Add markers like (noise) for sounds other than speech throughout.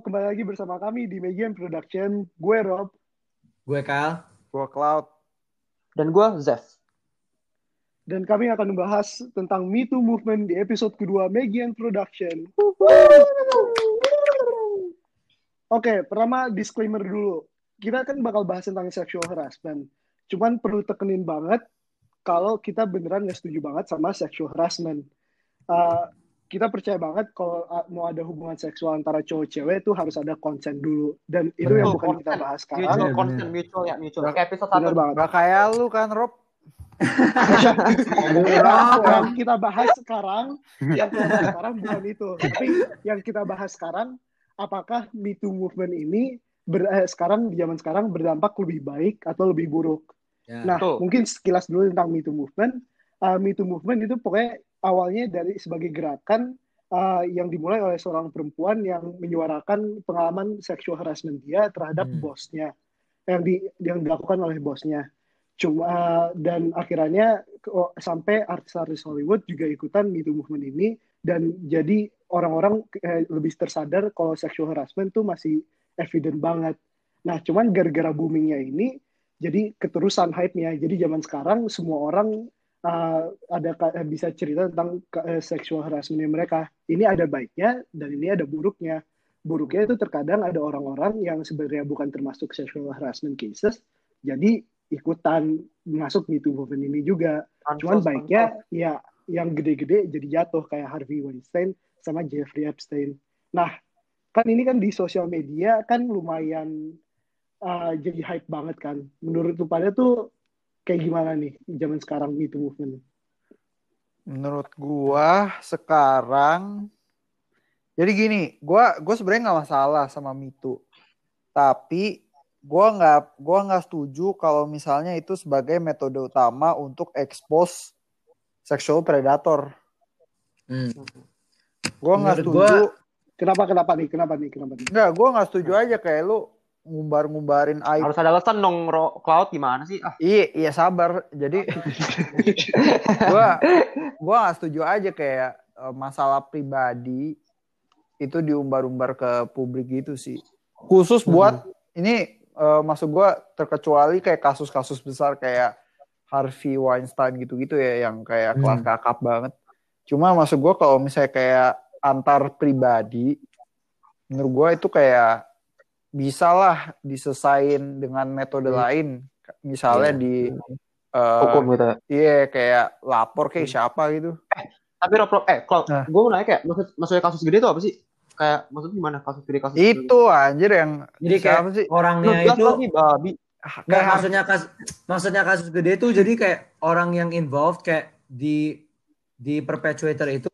kembali lagi bersama kami di Megan Production. Gue Rob. Gue Kyle. Gue Cloud. Dan gue Zef. Dan kami akan membahas tentang Me Too Movement di episode kedua Megan Production. Oke, pertama disclaimer dulu. Kita kan bakal bahas tentang sexual harassment. Cuman perlu tekenin banget kalau kita beneran nggak setuju banget sama sexual harassment. Uh, kita percaya banget kalau mau ada hubungan seksual antara cowok cewek itu harus ada konsen dulu dan itu yang bukan kita bahas sekarang. Mutual consent, mutual ya, mutual. Kayak episode satu. banget. Gak kayak lu kan, Rob. (laughs) yang kita bahas sekarang, (laughs) yang kita bahas sekarang bukan itu. Tapi yang kita bahas sekarang, apakah Me Too movement ini ber, eh, sekarang di zaman sekarang berdampak lebih baik atau lebih buruk? Ya. Nah, Tuh. mungkin sekilas dulu tentang Me Too movement. Uh, Me Too movement itu pokoknya awalnya dari sebagai gerakan uh, yang dimulai oleh seorang perempuan yang menyuarakan pengalaman sexual harassment dia terhadap hmm. bosnya yang di yang dilakukan oleh bosnya cuma uh, dan akhirnya oh, sampai artis-artis Hollywood juga ikutan itu movement ini dan jadi orang-orang eh, lebih tersadar kalau sexual harassment tuh masih evident banget. Nah, cuman gara-gara boomingnya ini jadi keterusan hype-nya. Jadi zaman sekarang semua orang uh, ada uh, bisa cerita tentang uh, sexual harassment mereka. Ini ada baiknya dan ini ada buruknya. Buruknya itu terkadang ada orang-orang yang sebenarnya bukan termasuk sexual harassment cases, jadi ikutan masuk di tubuh ini juga. Ansos, Cuman baiknya ansos. ya yang gede-gede jadi jatuh kayak Harvey Weinstein sama Jeffrey Epstein. Nah, kan ini kan di sosial media kan lumayan uh, jadi hype banget kan. Menurut lu pada tuh kayak gimana nih zaman sekarang itu movement? Menurut gua sekarang jadi gini, gua gua sebenarnya nggak masalah sama mitu. Tapi gua nggak gua nggak setuju kalau misalnya itu sebagai metode utama untuk expose sexual predator. Hmm. Gua nggak setuju. Gua, kenapa kenapa nih? Kenapa nih? Kenapa nih? Enggak, gua nggak setuju aja kayak lu ngumbar-ngumbarin aib. Harus ada alasan dong Cloud gimana sih? Ah. Iya, iya sabar. Jadi (laughs) gua gua gak setuju aja kayak uh, masalah pribadi itu diumbar-umbar ke publik gitu sih. Khusus buat hmm. ini uh, maksud gua terkecuali kayak kasus-kasus besar kayak Harvey Weinstein gitu-gitu ya yang kayak hmm. kelas kakap banget. Cuma maksud gua kalau misalnya kayak antar pribadi menurut gua itu kayak bisa lah disesain dengan metode hmm. lain misalnya yeah. di uh, hukum gitu ya? iya kayak lapor kayak hmm. siapa gitu eh tapi Rob, Rob eh kalau nah. gue mau nanya kayak maksud maksudnya kasus gede itu apa sih kayak maksudnya gimana kasus gede kasus itu gede. anjir yang jadi kayak apa sih orangnya Loh, itu lagi, babi Nggak, maksudnya kasus maksudnya kasus gede itu jadi kayak orang yang involved kayak di di perpetuator itu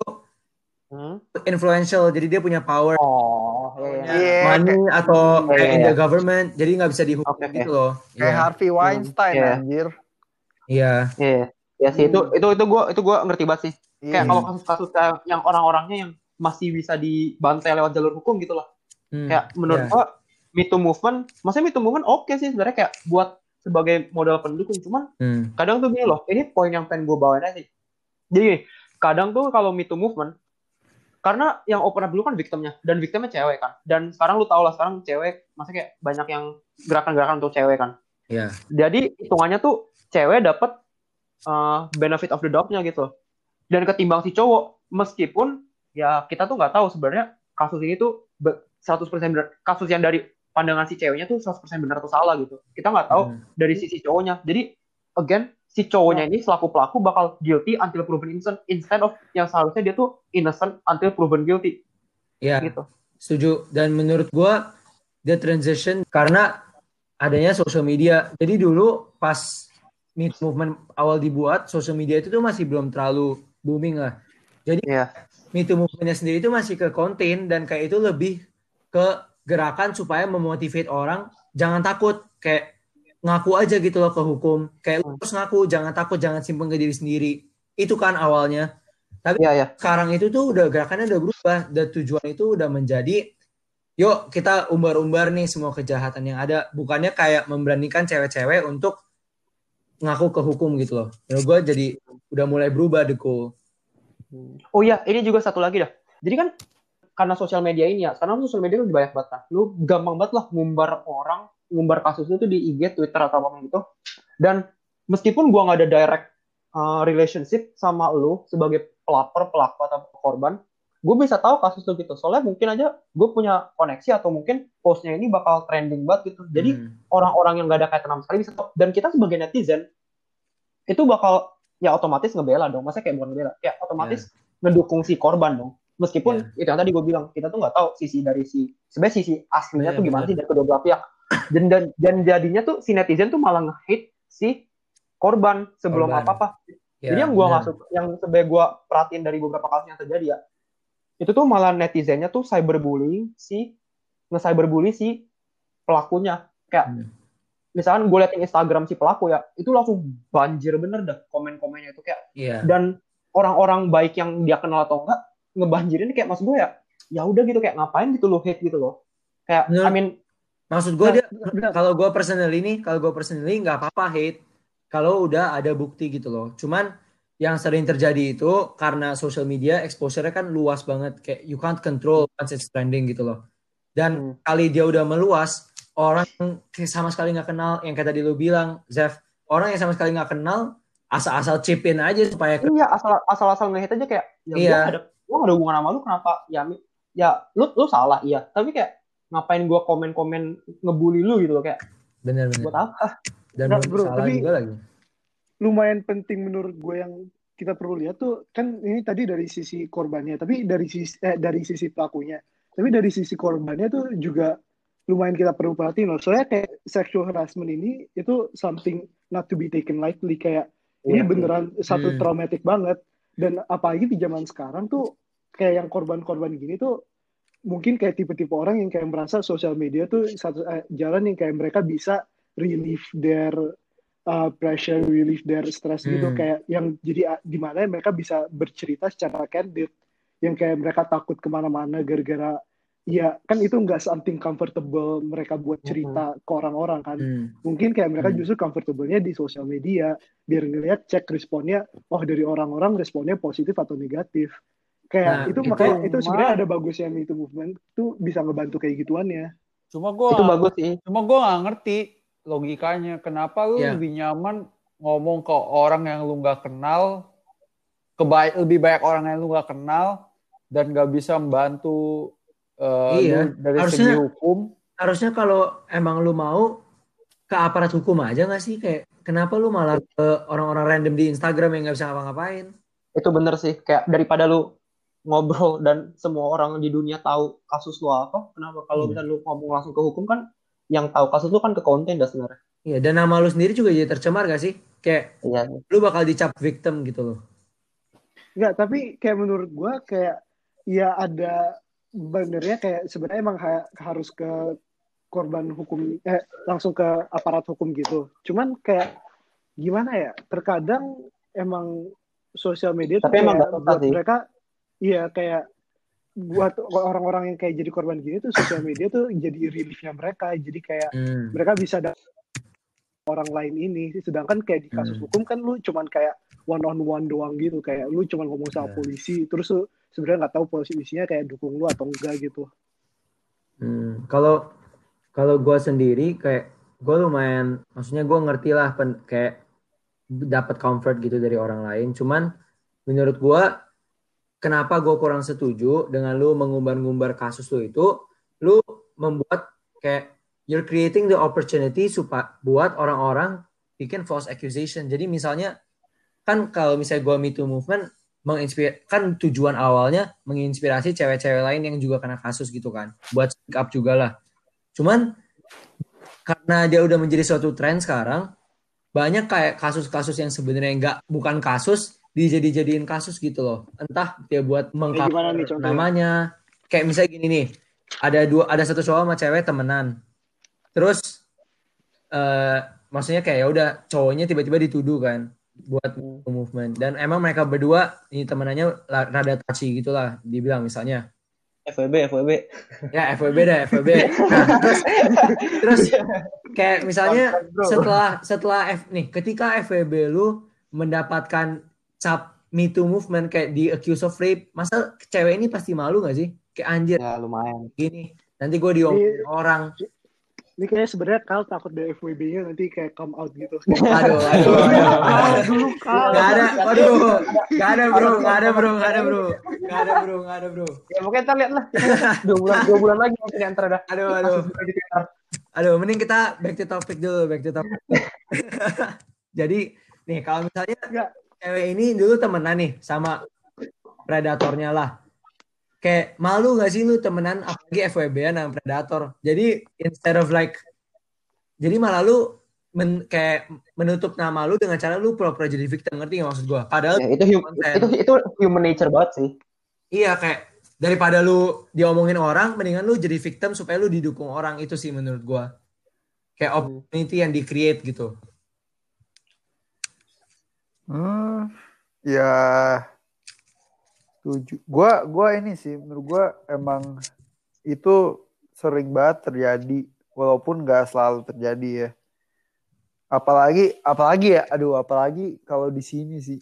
hmm? influential jadi dia punya power oh yeah. money atau yeah, in the government jadi nggak bisa dihukum okay. gitu loh kayak yeah. Harvey Weinstein yeah. anjir iya iya yeah. ya sih itu itu itu gue itu gue ngerti banget sih yeah. kayak kalau kasus-kasus yang orang-orangnya yang masih bisa dibantai lewat jalur hukum gitu loh hmm. kayak menurut yeah. gue Me Too movement maksudnya Me Too movement oke okay sih sebenarnya kayak buat sebagai modal pendukung cuman hmm. kadang tuh gini loh ini poin yang pengen gue bawain aja sih jadi kadang tuh kalau Me Too movement karena yang open up dulu kan victimnya dan victimnya cewek kan dan sekarang lu tau lah sekarang cewek masa kayak banyak yang gerakan-gerakan untuk cewek kan Iya. Yeah. jadi hitungannya tuh cewek dapat uh, benefit of the doubt-nya gitu dan ketimbang si cowok meskipun ya kita tuh nggak tahu sebenarnya kasus ini tuh 100% benar kasus yang dari pandangan si ceweknya tuh 100% benar atau salah gitu kita nggak tahu hmm. dari sisi cowoknya jadi again si cowoknya ini selaku pelaku bakal guilty until proven innocent instead of yang seharusnya dia tuh innocent until proven guilty. Iya. Gitu. Setuju. Dan menurut gua dia transition karena adanya social media. Jadi dulu pas Meet Movement awal dibuat, social media itu tuh masih belum terlalu booming lah. Jadi yeah. Meet Movementnya sendiri itu masih ke konten dan kayak itu lebih ke gerakan supaya memotivate orang jangan takut kayak ngaku aja gitu loh ke hukum. Kayak lu harus ngaku, jangan takut, jangan simpen ke diri sendiri. Itu kan awalnya. Tapi ya, ya. sekarang itu tuh udah gerakannya udah berubah. Dan tujuan itu udah menjadi, yuk kita umbar-umbar nih semua kejahatan yang ada. Bukannya kayak memberanikan cewek-cewek untuk ngaku ke hukum gitu loh. Menurut gue jadi udah mulai berubah deko. Oh iya, ini juga satu lagi dah. Jadi kan karena sosial media ini ya, sekarang sosial media lebih banyak banget kan. Lu gampang banget lah ngumbar orang, ngumbar kasus itu di IG, Twitter atau apa gitu. Dan meskipun gua nggak ada direct uh, relationship sama lu sebagai pelapor, pelaku atau korban, gue bisa tahu kasus lu gitu. Soalnya mungkin aja gue punya koneksi atau mungkin postnya ini bakal trending banget gitu. Jadi hmm. orang-orang yang gak ada kaitan sama sekali bisa tahu. Dan kita sebagai netizen itu bakal ya otomatis ngebela dong. Masa kayak bukan ngebela, kayak otomatis yeah. ngedukung si korban dong meskipun yeah. itu yang tadi gue bilang kita tuh nggak tahu sisi dari si sebenarnya sisi aslinya yeah, tuh gimana bener. sih dari kedua belah pihak dan, dan dan jadinya tuh si netizen tuh malah nge-hate si korban sebelum apa apa yeah, jadi yang gue nggak suka yang sebagai gue perhatiin dari beberapa kasus yang terjadi ya itu tuh malah netizennya tuh cyberbullying si nge-cyberbully si pelakunya kayak hmm. misalkan gue liatin Instagram si pelaku ya itu langsung banjir bener dah komen-komennya itu kayak yeah. dan orang-orang baik yang dia kenal atau enggak ngebanjirin kayak maksud gue ya ya udah gitu kayak ngapain gitu lo hate gitu loh kayak Bener. I mean maksud gue dia kalau gue personal ini kalau gue personally nggak apa-apa hate kalau udah ada bukti gitu loh. Cuman yang sering terjadi itu karena social media exposure-nya kan luas banget. Kayak you can't control once it's trending gitu loh. Dan hmm. kali dia udah meluas orang yang sama sekali nggak kenal. Yang kayak tadi lu bilang Zef orang yang sama sekali nggak kenal asal-asal chipin aja supaya iya asal asal-asal ngehit aja kayak ya iya. ada gue gak ada hubungan sama lu kenapa? Ya ya lu lu salah iya. Tapi kayak ngapain gue komen-komen ngebully lu gitu loh kayak bener bener. Buat apa? Dan nah, bro, tapi juga lagi. lumayan penting menurut gue yang kita perlu lihat tuh kan ini tadi dari sisi korbannya tapi dari sisi eh, dari sisi pelakunya. Tapi dari sisi korbannya tuh juga lumayan kita perlu perhatiin loh. Soalnya kayak sexual harassment ini itu something not to be taken lightly. Kayak ini iya, beneran satu hmm. traumatic banget. Dan apalagi di zaman sekarang tuh kayak yang korban-korban gini tuh mungkin kayak tipe-tipe orang yang kayak merasa sosial media tuh satu eh, jalan yang kayak mereka bisa relieve their uh, pressure, relieve their stress gitu. hmm. gitu kayak yang jadi di mana mereka bisa bercerita secara candid yang kayak mereka takut ke mana-mana gara-gara ya kan itu nggak something comfortable mereka buat cerita uh-huh. ke orang-orang kan hmm. mungkin kayak mereka hmm. justru comfortable-nya di sosial media biar ngeliat cek responnya oh dari orang-orang responnya positif atau negatif kayak nah, itu, itu makanya itu sebenarnya ada bagusnya itu movement itu bisa ngebantu kayak gituannya. Cuma gue itu bagus sih. cuma gue nggak ngerti logikanya kenapa lu yeah. lebih nyaman ngomong ke orang yang lu nggak kenal kebaik lebih banyak orang yang lu nggak kenal dan nggak bisa membantu uh, iya. dari harusnya, segi hukum? harusnya kalau emang lu mau ke aparat hukum aja nggak sih? Kayak kenapa lu malah ke orang-orang random di Instagram yang nggak bisa ngapa-ngapain? Itu bener sih. Kayak daripada lu ngobrol dan semua orang di dunia tahu kasus lu apa kenapa kalau hmm. lu ngomong langsung ke hukum kan yang tahu kasus lu kan ke konten dah sebenarnya iya dan nama lu sendiri juga jadi tercemar gak sih kayak iya. lu bakal dicap victim gitu loh Enggak, tapi kayak menurut gua kayak ya ada benernya kayak sebenarnya emang ha harus ke korban hukum eh langsung ke aparat hukum gitu. Cuman kayak gimana ya? Terkadang emang sosial media Tapi emang buat sih. mereka iya kayak buat orang-orang yang kayak jadi korban gini tuh sosial media tuh jadi reliefnya mereka. Jadi kayak hmm. mereka bisa orang lain ini sedangkan kayak di kasus hmm. hukum kan lu cuman kayak one on one doang gitu kayak lu cuman ngomong sama yeah. polisi terus lu sebenarnya nggak tahu posisinya kayak dukung lu atau enggak gitu hmm. kalau kalau gue sendiri kayak gue lumayan maksudnya gue ngerti lah pen, kayak dapat comfort gitu dari orang lain cuman menurut gue kenapa gue kurang setuju dengan lu mengumbar-ngumbar kasus lu itu lu membuat kayak you're creating the opportunity supaya buat orang-orang bikin false accusation. Jadi misalnya kan kalau misalnya gue Me Too movement menginspir kan tujuan awalnya menginspirasi cewek-cewek lain yang juga kena kasus gitu kan buat speak up juga lah cuman karena dia udah menjadi suatu tren sekarang banyak kayak kasus-kasus yang sebenarnya nggak bukan kasus dijadi-jadiin kasus gitu loh. Entah dia buat mengkap namanya. Kayak misalnya gini nih ada dua ada satu cowok sama cewek temenan. Terus uh, maksudnya kayak ya udah cowoknya tiba-tiba dituduh kan buat hmm. movement. Dan emang mereka berdua ini temenannya rada touchy gitulah dibilang misalnya. FWB FWB ya FWB deh FWB nah, (laughs) terus terus kayak misalnya setelah setelah F nih ketika FWB lu mendapatkan cap Me Too movement kayak di accuse of rape masa cewek ini pasti malu gak sih kayak anjir Ya lumayan. gini nanti gue diomongin orang Ini kayaknya sebenarnya Kal takut dari FWB-nya nanti kayak come out gitu. aduh aduh, aduh. Gak ada, waduh, gak ada bro, gak ada bro, gak ada bro, gak ada bro, gak ada bro. Ya mungkin kita lihat lah. dua bulan dua bulan lagi mungkin yang dah. Aduh, aduh, aduh, mending kita back to topic dulu, back to topic. (laughs) Jadi, nih kalau misalnya Enggak. Cewek ini dulu temenan nih sama predatornya lah. Kayak malu gak sih lu temenan apalagi FWB sama predator. Jadi instead of like, jadi malah lu men- kayak menutup nama lu dengan cara lu pura-pura jadi victim ngerti gak maksud gua? Padahal Ya, itu, hum- konten. itu itu human nature banget sih. Iya kayak daripada lu diomongin orang, mendingan lu jadi victim supaya lu didukung orang itu sih menurut gua. Kayak opportunity yang di-create gitu. Hmm, ya setuju. Gua gua ini sih menurut gua emang itu sering banget terjadi walaupun nggak selalu terjadi ya. Apalagi apalagi ya, aduh apalagi kalau di sini sih.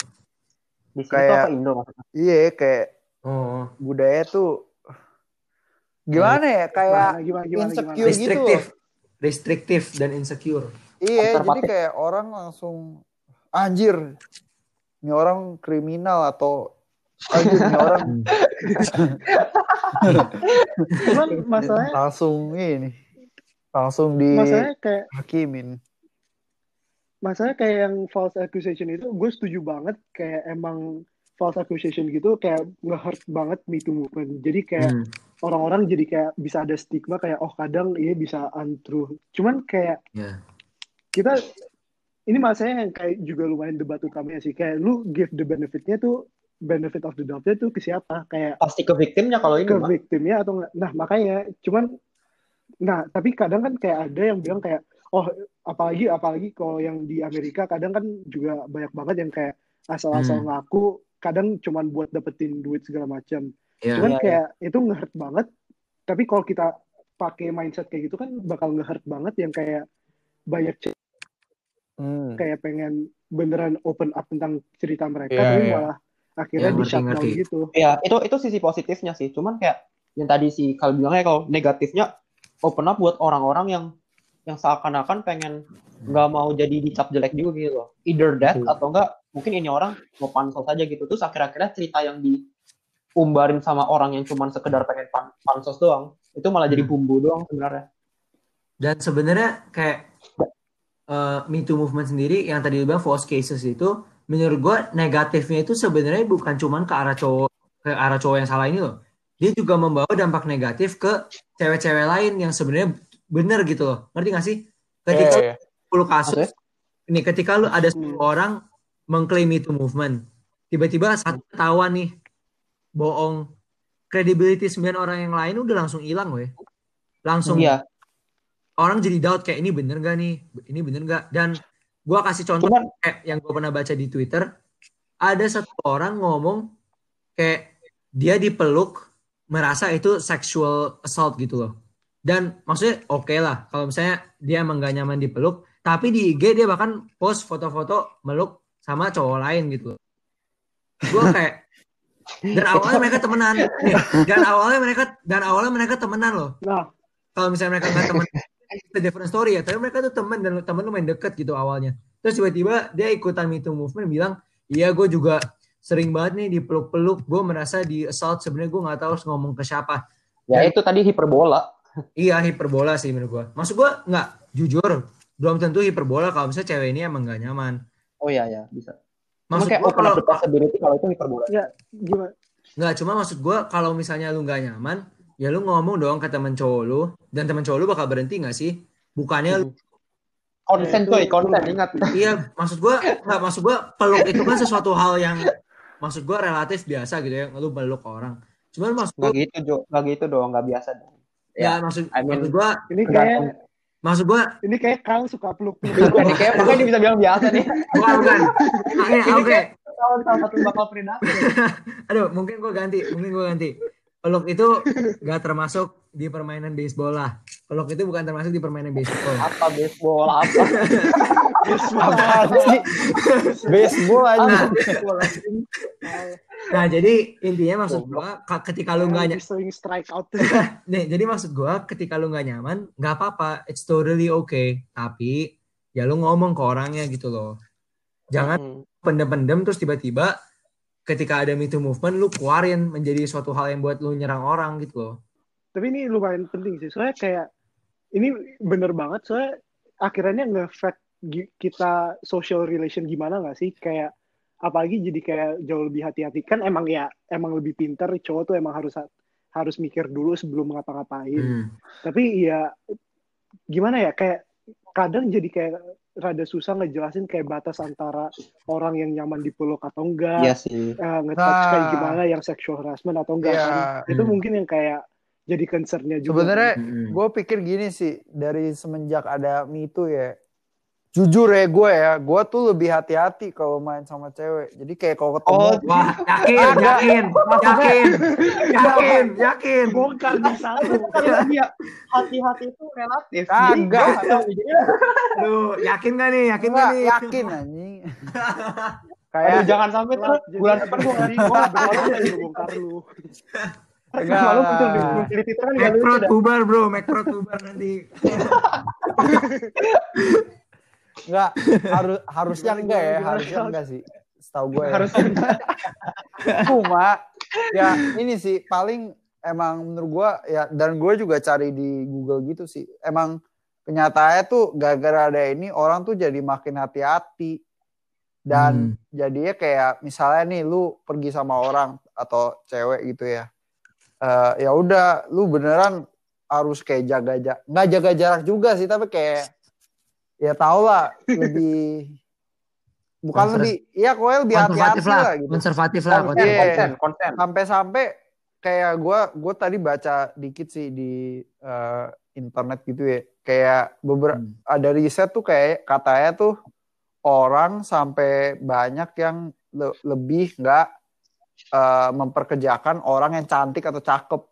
Di sini Kayak- apa Indo? Iya kayak Oh, budaya tuh gimana ya kayak Gimana, gimana, gimana, insecure gimana? gitu. restriktif, restriktif dan insecure. Iya, jadi kayak orang langsung anjir. Ini orang kriminal atau anjir ini orang (laughs) Cuman masalahnya, langsung ini langsung masalahnya kayak dihakimin. masalahnya kayak yang false accusation itu gue setuju banget kayak emang false accusation gitu kayak nge-hurt banget Me Too movement. Jadi kayak Hmm. orang-orang jadi kayak bisa ada stigma kayak oh kadang ini bisa untrue. Cuman kayak Ya. kita ini masalahnya yang kayak juga lumayan debat utamanya sih kayak lu give the benefitnya tuh benefit of the doubt-nya tuh ke siapa kayak Pasti ke victimnya kalau ini ke mah. victimnya atau enggak nah makanya cuman nah tapi kadang kan kayak ada yang bilang kayak oh apalagi apalagi kalau yang di Amerika kadang kan juga banyak banget yang kayak asal-asal Hmm. ngaku kadang cuman buat dapetin duit segala macam Ya. cuman Iya, kayak itu nge-hurt banget tapi kalau kita pakai mindset kayak gitu kan bakal nge-hurt banget yang kayak banyak Hmm. kayak pengen beneran open up tentang cerita mereka Iya, tapi iya. malah akhirnya Iya, di shutdown gitu Ya, itu itu sisi positifnya sih. Cuman kayak yang tadi si Kal bilangnya kalau negatifnya open up buat orang-orang yang yang seakan-akan pengen nggak mau jadi dicap jelek juga gitu loh. Either that Betul. atau enggak mungkin ini orang mau pansos aja gitu. Terus akhir-akhirnya cerita yang diumbarin sama orang yang cuman sekedar pengen pan- pansos doang, itu malah jadi Hmm. bumbu doang sebenarnya. Dan sebenarnya kayak eh, Me Too movement sendiri yang tadi lu bilang false cases itu menurut gua negatifnya itu sebenarnya bukan cuman ke arah cowok ke arah cowok yang salah ini loh. Dia juga membawa dampak negatif ke cewek-cewek lain yang sebenarnya bener gitu loh. Ngerti gak sih? Ketika Iya, iya. 10 kasus Maksudnya? ini ketika lu ada 10 Hmm. orang mengklaim itu movement tiba-tiba satu ketahuan nih bohong credibility 9 orang yang lain udah langsung hilang weh langsung Iya. Orang jadi doubt kayak ini bener gak nih? Ini bener gak dan gua kasih contoh Cuman kayak yang gua pernah baca di Twitter ada satu orang ngomong kayak dia dipeluk merasa itu sexual assault gitu loh. Dan maksudnya oke lah kalau misalnya dia emang gak nyaman dipeluk tapi di IG dia bahkan post foto-foto meluk sama cowok lain gitu loh. Gue kayak dan awalnya mereka temenan. (laughs) Dan awalnya mereka dan awalnya mereka temenan loh. Nah. Kalau misalnya mereka nggak temen itu different story ya. Tapi mereka tuh temen dan temen lumayan deket gitu awalnya. Terus tiba-tiba dia ikutan Me Too movement bilang iya gue juga sering banget nih dipeluk-peluk. Gue merasa di assault sebenarnya gue nggak tahu harus ngomong ke siapa. Ya itu tadi hiperbola. (laughs) iya hiperbola sih menurut gue maksud gue nggak jujur belum tentu hiperbola kalau misalnya cewek ini emang nggak nyaman. Oh iya ya, bisa. maksud gue kalau kalau itu hiperbola. ya gimana? Nggak cuma maksud gue kalau misalnya lu nggak nyaman ya lu ngomong dong ke temen cowok lu dan temen cowok lu bakal berhenti nggak sih bukannya lu Konsen Ya, coy, konsen ingat. (laughs) Iya, maksud gua nggak maksud gua peluk itu kan sesuatu hal yang maksud gua relatif biasa gitu ya, lu peluk orang. Cuman maksud gua Nggak gitu, Jo. Nggak gitu dong, nggak biasa dong. ya, maksud I mean- maksud gua ini kayak maksud gua ini kayak Kang suka peluk peluk (laughs) Ini kayak (laughs) makanya dia bisa bilang biasa nih. bukan bukan. Oke, Ini oke. salah satu bakal predator. Aduh, mungkin gua ganti, mungkin gua ganti. Peluk itu gak termasuk di permainan baseball lah. Peluk itu bukan termasuk di permainan baseball. Apa baseball apa? Apaan sih? Baseball aja. Nah, Nah, jadi intinya maksud gua ka- ketika lu nggak Lebih ny- sering strike out. (laughs) nih, jadi maksud gua ketika lu nggak nyaman, nggak apa-apa, it's totally okay. Tapi ya lu ngomong ke orangnya gitu loh. Jangan Hmm. pendem-pendem terus tiba-tiba ketika ada Me Too movement lu keluarin menjadi suatu hal yang buat lu nyerang orang gitu loh. Tapi ini lumayan penting sih. Soalnya kayak ini bener banget. Soalnya akhirnya gi- kita social relation gimana nggak sih? Kayak apalagi jadi kayak jauh lebih hati-hati kan emang ya emang lebih pinter cowok tuh emang harus harus mikir dulu sebelum ngapa-ngapain. Hmm. Tapi ya gimana ya kayak kadang jadi kayak rada susah ngejelasin kayak batas antara orang yang nyaman dipeluk atau enggak, Iya sih. eh, nge-touch kayak Nah. gimana yang sexual harassment atau enggak Iya. kan. Itu Hmm. mungkin yang kayak jadi concernnya juga. Sebenarnya Hmm. gue pikir gini sih dari semenjak ada Me Too ya. Jujur ya gue ya, gue tuh lebih hati-hati kalau main sama cewek. Jadi kayak kalau ketemu, Oh, Wah, yakin, Agak. yakin, yakin, yakin, yakin. bongkar di satu. Kan dia hati-hati itu relatif. Kagak. Gua- Aduh, yakin gak nih? Yakin gak Enggak, nih? yakin anjing. Aduh, kayak jangan sampai terus Jadi- bulan depan gue jadi gue lagi bongkar lu. Enggak. Malu muncul di muncul di Twitter kan bubar bro, nanti. (laughs) enggak harus harusnya Gimana, enggak ya, gimana, harusnya gimana? enggak sih. Setahu gue ya. Harusnya (laughs) Cuma ya ini sih paling emang menurut gua ya dan gue juga cari di Google gitu sih. Emang kenyataannya tuh gara-gara ada ini orang tuh jadi makin hati-hati. Dan Hmm. jadinya kayak misalnya nih lu pergi sama orang atau cewek gitu ya. Eh ya udah lu beneran harus kayak jaga jarak nggak jaga jarak juga sih tapi kayak ya tau lah lebih (laughs) bukan Konser- lebih iya kok lebih hati-hati lah, lah gitu konservatif lah. konsen, Iya. konsen, konsen. sampai-sampai kayak gue gue tadi baca dikit sih di eh, internet gitu ya kayak beberapa Hmm. ada riset tuh kayak katanya tuh orang sampai banyak yang le- lebih nggak eh, memperkerjakan orang yang cantik atau cakep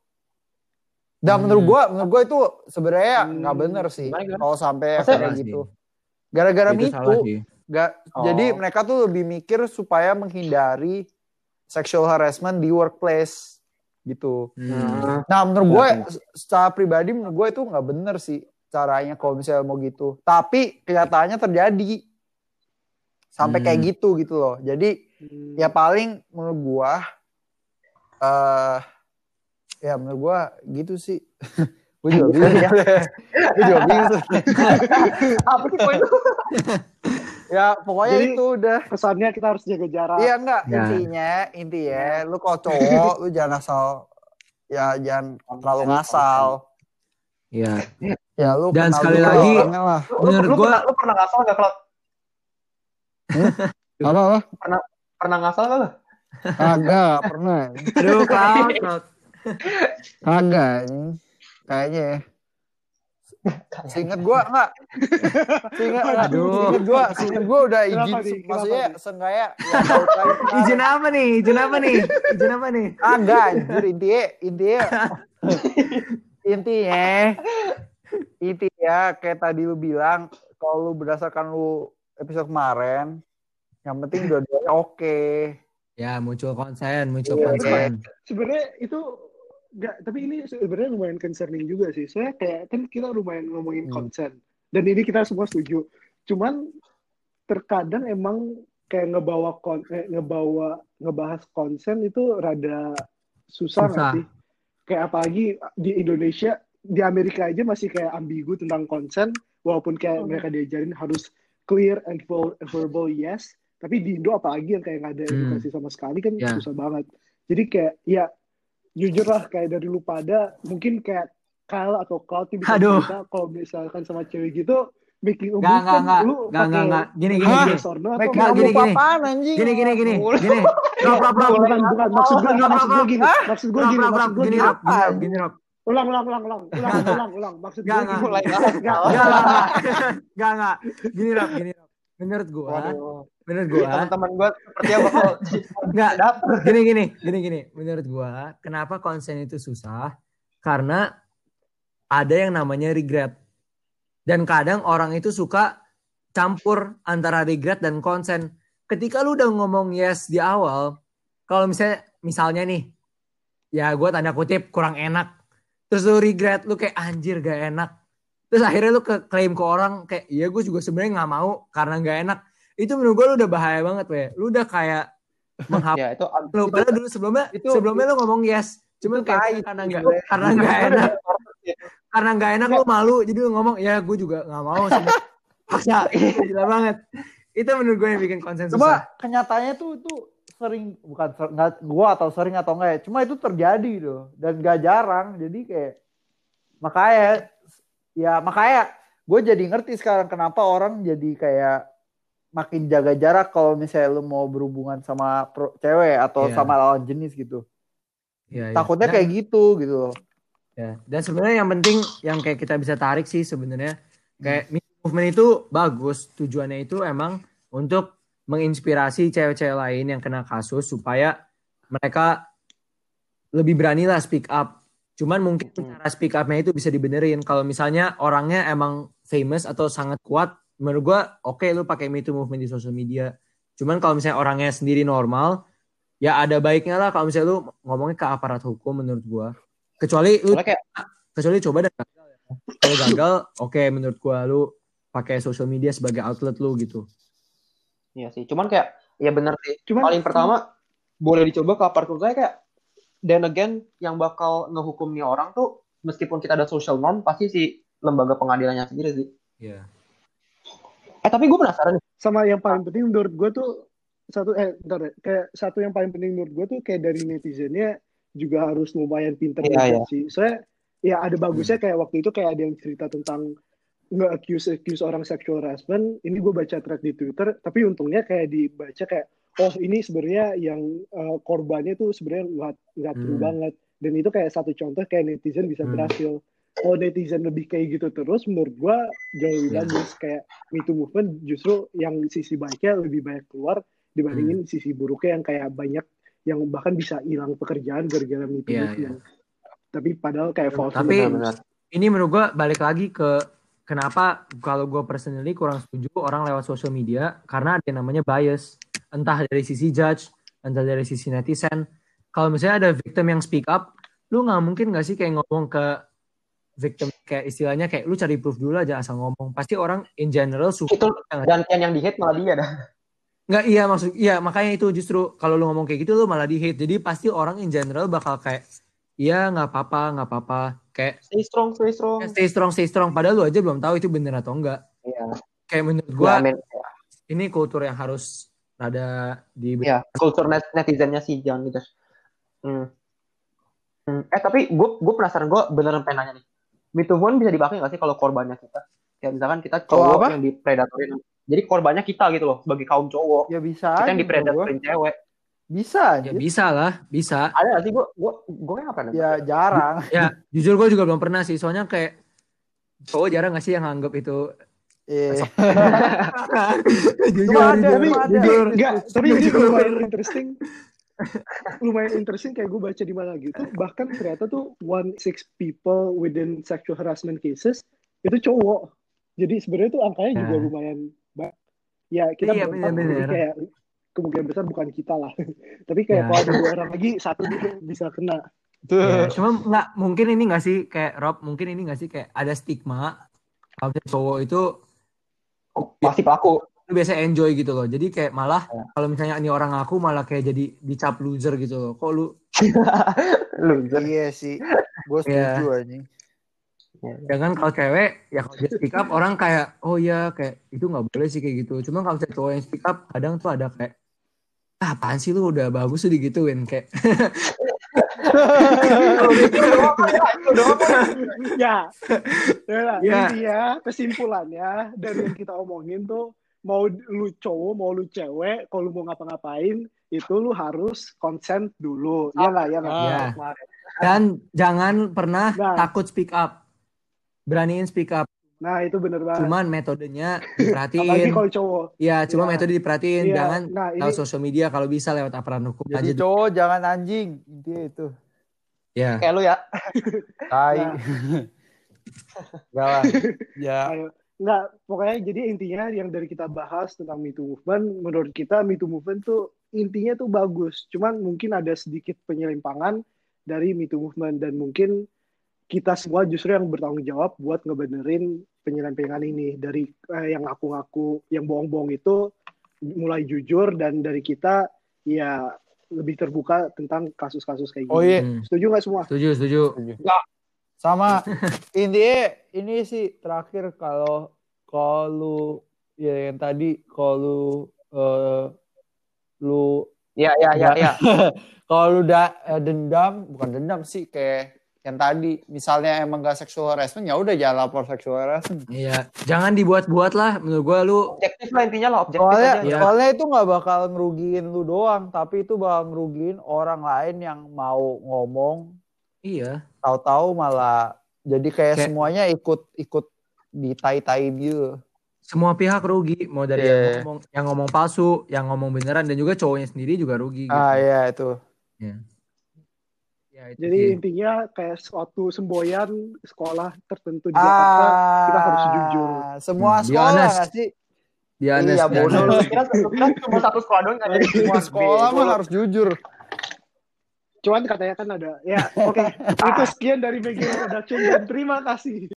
dan Hmm. menurut gue menurut gue itu sebenarnya Hmm. nggak bener sih kalau sampai kayak gitu gara-gara Itu. Nggak, Oh. Jadi mereka tuh lebih mikir supaya menghindari sexual harassment di workplace gitu. Hmm. Nah menurut gue Iya, secara pribadi menurut gue itu nggak bener sih caranya kalau misalnya mau gitu. Tapi kenyataannya terjadi sampai Hmm. kayak gitu gitu loh. Jadi Hmm. ya paling menurut gue eh ya menurut gue gitu sih. (laughs) gue juga bingung. (laughs) gue juga bingung. (laughs) Apa sih poin itu? ya pokoknya Jadi- itu udah. Pesannya kita harus jaga jarak. Iya enggak Ya. intinya intinya lu kalau cowok lu jangan asal ya jangan terlalu ngasal Iya. ya lu Dan kenal sekali dulu lagi- lah Lu, Menurut lu gua- pernah, lu pernah ngasal gak, Cloud? apa apa Pernah ngasal gak lu? kagak pernah Aduh, Cloud, Cloud. (laughs) kagak kayaknya ya. Seinget gua enggak (laughs) Seinget enggak Aduh. Seinget gua udah izin Kenapa Maksudnya nih? Seenggaknya ya, kemarin. (laughs) Izin apa nih? Izin apa nih? Izin apa nih? Agak anjir intinya Intinya Intinya Intinya Kayak tadi lu bilang Kalau lu berdasarkan lu Episode kemarin Yang penting dua-duanya oke Ya, muncul konsen, muncul Iya, konsen. sebenarnya itu enggak tapi ini sebenarnya lumayan concerning juga sih soalnya kayak kan kita lumayan ngomongin Hmm. konsen dan ini kita semua setuju cuman terkadang emang kayak ngebawa kon eh, ngebawa ngebahas konsen itu rada susah Susah. sih kayak apalagi di Indonesia di Amerika aja masih kayak ambigu tentang konsen walaupun kayak Hmm. mereka diajarin harus clear and verbal, yes tapi di Indo apalagi yang kayak nggak ada Hmm. edukasi sama sekali kan Ya. susah banget jadi kayak ya jujur lah kayak dari lu pada mungkin kayak Kyle atau Cloud tuh bisa Aduh. cerita kalau misalkan sama cewek gitu making move nggak, kan nggak. lu nggak, pakai nggak. Gini, gini, gini. a gini, gini. apaan anjing Gini, gini, gini. Mulu. Gini. Rob, Rob, Rob. bukan bukan maksud gue maksud gini maksud gue gini Rob, Rob. maksud gue Gini, gini Rob. Gini, Rob. Gini, Rob. ulang ulang ulang ulang ulang ulang ulang maksud gue gini enggak, enggak. Enggak, enggak. Gini, Rob. Gini, Rob. Menurut gua, Waduh. menurut gua, Teman-teman gue sepertinya bakal enggak. dapet. Gini, gini, gini, gini. Menurut gua, kenapa konsen itu susah? Karena ada yang namanya regret. Dan kadang orang itu suka campur antara regret dan konsen. Ketika lu udah ngomong yes di awal, kalau misalnya misalnya nih ya gue tanda kutip kurang enak terus lu regret lu kayak anjir gak enak terus akhirnya lu ke klaim ke orang kayak iya gue juga sebenarnya nggak mau karena gak enak. Itu menurut gue lu udah bahaya banget weh lu udah kayak (laughs) menghapus ya itu lu padahal dulu sebelumnya itu- sebelumnya lu ngomong yes. cuman itu kayak karena nggak (laughs) karena nggak enak. Karena nggak enak. Lu malu. Jadi lu ngomong ya gue juga nggak mau paksa (laughs) gila banget. Itu menurut gue yang bikin konsensus Cuma kenyataannya tuh tuh sering bukan ser- nggak gua atau sering atau enggak ya. Cuma itu terjadi loh. Dan gak jarang. Jadi kayak makanya ya makanya gue jadi ngerti sekarang kenapa orang jadi kayak makin jaga jarak kalau misalnya lu mau berhubungan sama pro- cewek atau Iya. sama lawan jenis gitu. Ya, ya. Takutnya Dan- kayak gitu gitu loh. Ya. Dan sebenarnya yang penting yang kayak kita bisa tarik sih sebenarnya kayak Too movement itu bagus. Tujuannya itu emang untuk menginspirasi cewek-cewek lain yang kena kasus supaya mereka lebih berani lah speak up. Cuman mungkin Hmm. cara speak up-nya itu bisa dibenerin. Kalau misalnya orangnya emang famous atau sangat kuat, menurut gua oke lu pakai Me Too movement di sosial media. Cuman kalau misalnya orangnya sendiri normal, ya ada baiknya lah kalau misalnya lu ngomongnya ke aparat hukum menurut gua. Kecuali lu kayak kecuali coba dan gagal ya. Kalau gagal, oke menurut gua lu pakai social media sebagai outlet lu gitu. Iya sih, cuman kayak ya bener sih. Cuman Paling pertama boleh dicoba ke apart saya kayak then again yang bakal ngehukum nih orang tuh meskipun kita ada social norm pasti si lembaga pengadilannya sendiri sih. Iya. Eh tapi gue penasaran nih. sama yang paling penting menurut gue tuh satu eh bentar deh. kayak satu yang paling penting menurut gue tuh kayak dari netizennya juga harus lumayan pinter Iya, banget iya. sih. Soalnya ya ada bagusnya kayak waktu itu kayak ada yang cerita tentang nge-accuse accuse orang sexual harassment. Ini gue baca thread di Twitter, tapi untungnya kayak dibaca kayak oh ini sebenarnya yang eh, korbannya tuh sebenarnya nggak nggak true Hmm. banget. Dan itu kayak satu contoh kayak netizen bisa Hmm. berhasil. Kalau netizen lebih kayak gitu terus, menurut gue jauh lebih Ya. bagus. Kayak Me Too movement justru yang sisi baiknya lebih banyak keluar dibandingin Hmm. sisi buruknya yang kayak banyak yang bahkan bisa hilang pekerjaan gara-gara Me Too Iya, movement. Tapi padahal kayak false Tapi-. Ini menurut gua balik lagi ke kenapa kalau gua personally kurang setuju orang lewat social media karena ada yang namanya bias. Entah dari sisi judge, entah dari sisi netizen. Kalau misalnya ada victim yang speak up, lu nggak mungkin nggak sih kayak ngomong ke victim kayak istilahnya kayak lu cari proof dulu aja asal ngomong. Pasti orang in general suka Itu gantian yang di hate malah dia dah. Nggak, iya maksud iya makanya itu justru kalau lu ngomong kayak gitu lu malah di hate. Jadi pasti orang in general bakal kayak iya nggak apa-apa, nggak apa-apa. Kayak Stay strong, stay strong. ya, stay strong, stay strong. Padahal lu aja belum tahu itu bener atau enggak. Iya. Kayak menurut Gua amin. ini kultur yang harus rada di Ya, kultur net netizennya sih jangan gitu. Hmm. Hmm. Eh tapi gue gue penasaran gue beneran pengen nanya nih. Movement bisa dipakai nggak sih kalau korbannya kita? Kayak misalkan kita cowok apa? yang dipredatorin. Jadi korbannya kita gitu loh sebagai kaum cowok. Ya bisa. Kita yang aja gua. dipredatorin cewek. Bisa aja. ya bisa lah, bisa. Ada nggak sih gue gue gue yang apa Ya jarang. Ya jujur gua juga belum pernah sih. Soalnya kayak cowok jarang gak sih yang anggap itu Eh, (laughs) jujur, ada, jujur, ada. jujur. Enggak, tapi ini lumayan interesting. lumayan interesting kayak gue baca di mana gitu. Bahkan ternyata tuh one six people within sexual harassment cases itu cowok. Jadi sebenarnya tuh angkanya juga Ya. lumayan banyak. Ya kita Iya, bener-bener. jadi kayak kemungkinan besar bukan kita lah. (laughs) tapi kayak Ya. kalau ada dua orang lagi satu gitu bisa kena. Ya, cuma nggak mungkin ini nggak sih kayak Rob mungkin ini nggak sih kayak ada stigma kalau cowok itu Pasti pelaku. lu biasa enjoy gitu loh jadi kayak malah Ya. kalau misalnya ini orang ngaku malah kayak jadi dicap loser gitu loh kok lu (laughs) Loser. iya sih. Gue Iya. setuju anjing. ya kan kalau cewek ya kalau dia speak up orang kayak oh ya kayak itu nggak boleh sih kayak gitu cuma kalau cowok yang speak up kadang tuh ada kayak ah apaan sih lu udah bagus tuh digituin kayak (laughs) ya, ya lah. Ya. Intinya kesimpulannya dari yang kita omongin tuh mau lu cowok mau lu cewek kalau lu mau ngapa-ngapain itu lu harus consent dulu ya nggak ya nggak Ya. dan jangan pernah Nah. takut speak up beraniin speak up nah itu bener banget cuman metodenya (laughs) apalagi diperhatiin kalau cowok ya cuma Ya. metode diperhatiin Iya, jangan nah ini lewat sosial media kalau bisa lewat aparat hukum aja Jadi cowok jangan anjing. Intinya itu. ya Kayak lu ya. (laughs) Tai. Nah. (laughs) Enggak lah. Ya. ayo nggak pokoknya jadi intinya yang dari kita bahas tentang Me Too movement menurut kita Me Too movement tuh intinya tuh bagus. Cuman mungkin ada sedikit penyelimpangan dari Me Too Movement dan mungkin kita semua justru yang bertanggung jawab buat ngebenerin penyelewengan ini dari eh, yang ngaku-ngaku yang bohong-bohong itu mulai jujur dan dari kita ya lebih terbuka tentang kasus-kasus kayak gini. Oh iya. Hmm. Setuju nggak semua? Setuju, setuju. Sama (laughs) intinya ini sih terakhir kalau kalau lu ya yang tadi kalau lu eh, lu Ya, ya, ya, ya. (laughs) kalau lu da, eh, dendam bukan dendam sih kayak yang tadi misalnya emang gak sexual harassment ya udah jangan lapor sexual harassment. Iya, jangan dibuat-buat lah. Menurut gua lu Objektif lah intinya lah, objektif Soalnya, aja. Iya. soalnya itu nggak bakal ngerugiin lu doang, tapi itu bakal ngerugiin orang lain yang mau ngomong, iya. tahu-tahu malah jadi kayak, Kayak- semuanya ikut ikut ditai-tain gitu. Semua pihak rugi, mau dari Iya. yang ngomong yang ngomong palsu, yang ngomong beneran dan juga cowoknya sendiri juga rugi gitu. Ah ya itu. Ya, itu Jadi sih. intinya kayak suatu semboyan sekolah tertentu di Jakarta kita harus jujur. Ah, Semua Hmm, sekolah sih? Dia honest, Iya, bodoh honest. lu. Lu kira, lu kira cuma satu sekolah doang yang Semua (laughs) sekolah mah harus jujur. Cuman katanya kan ada. Ya, oke. (laughs) Itu sekian dari Production dan terima kasih.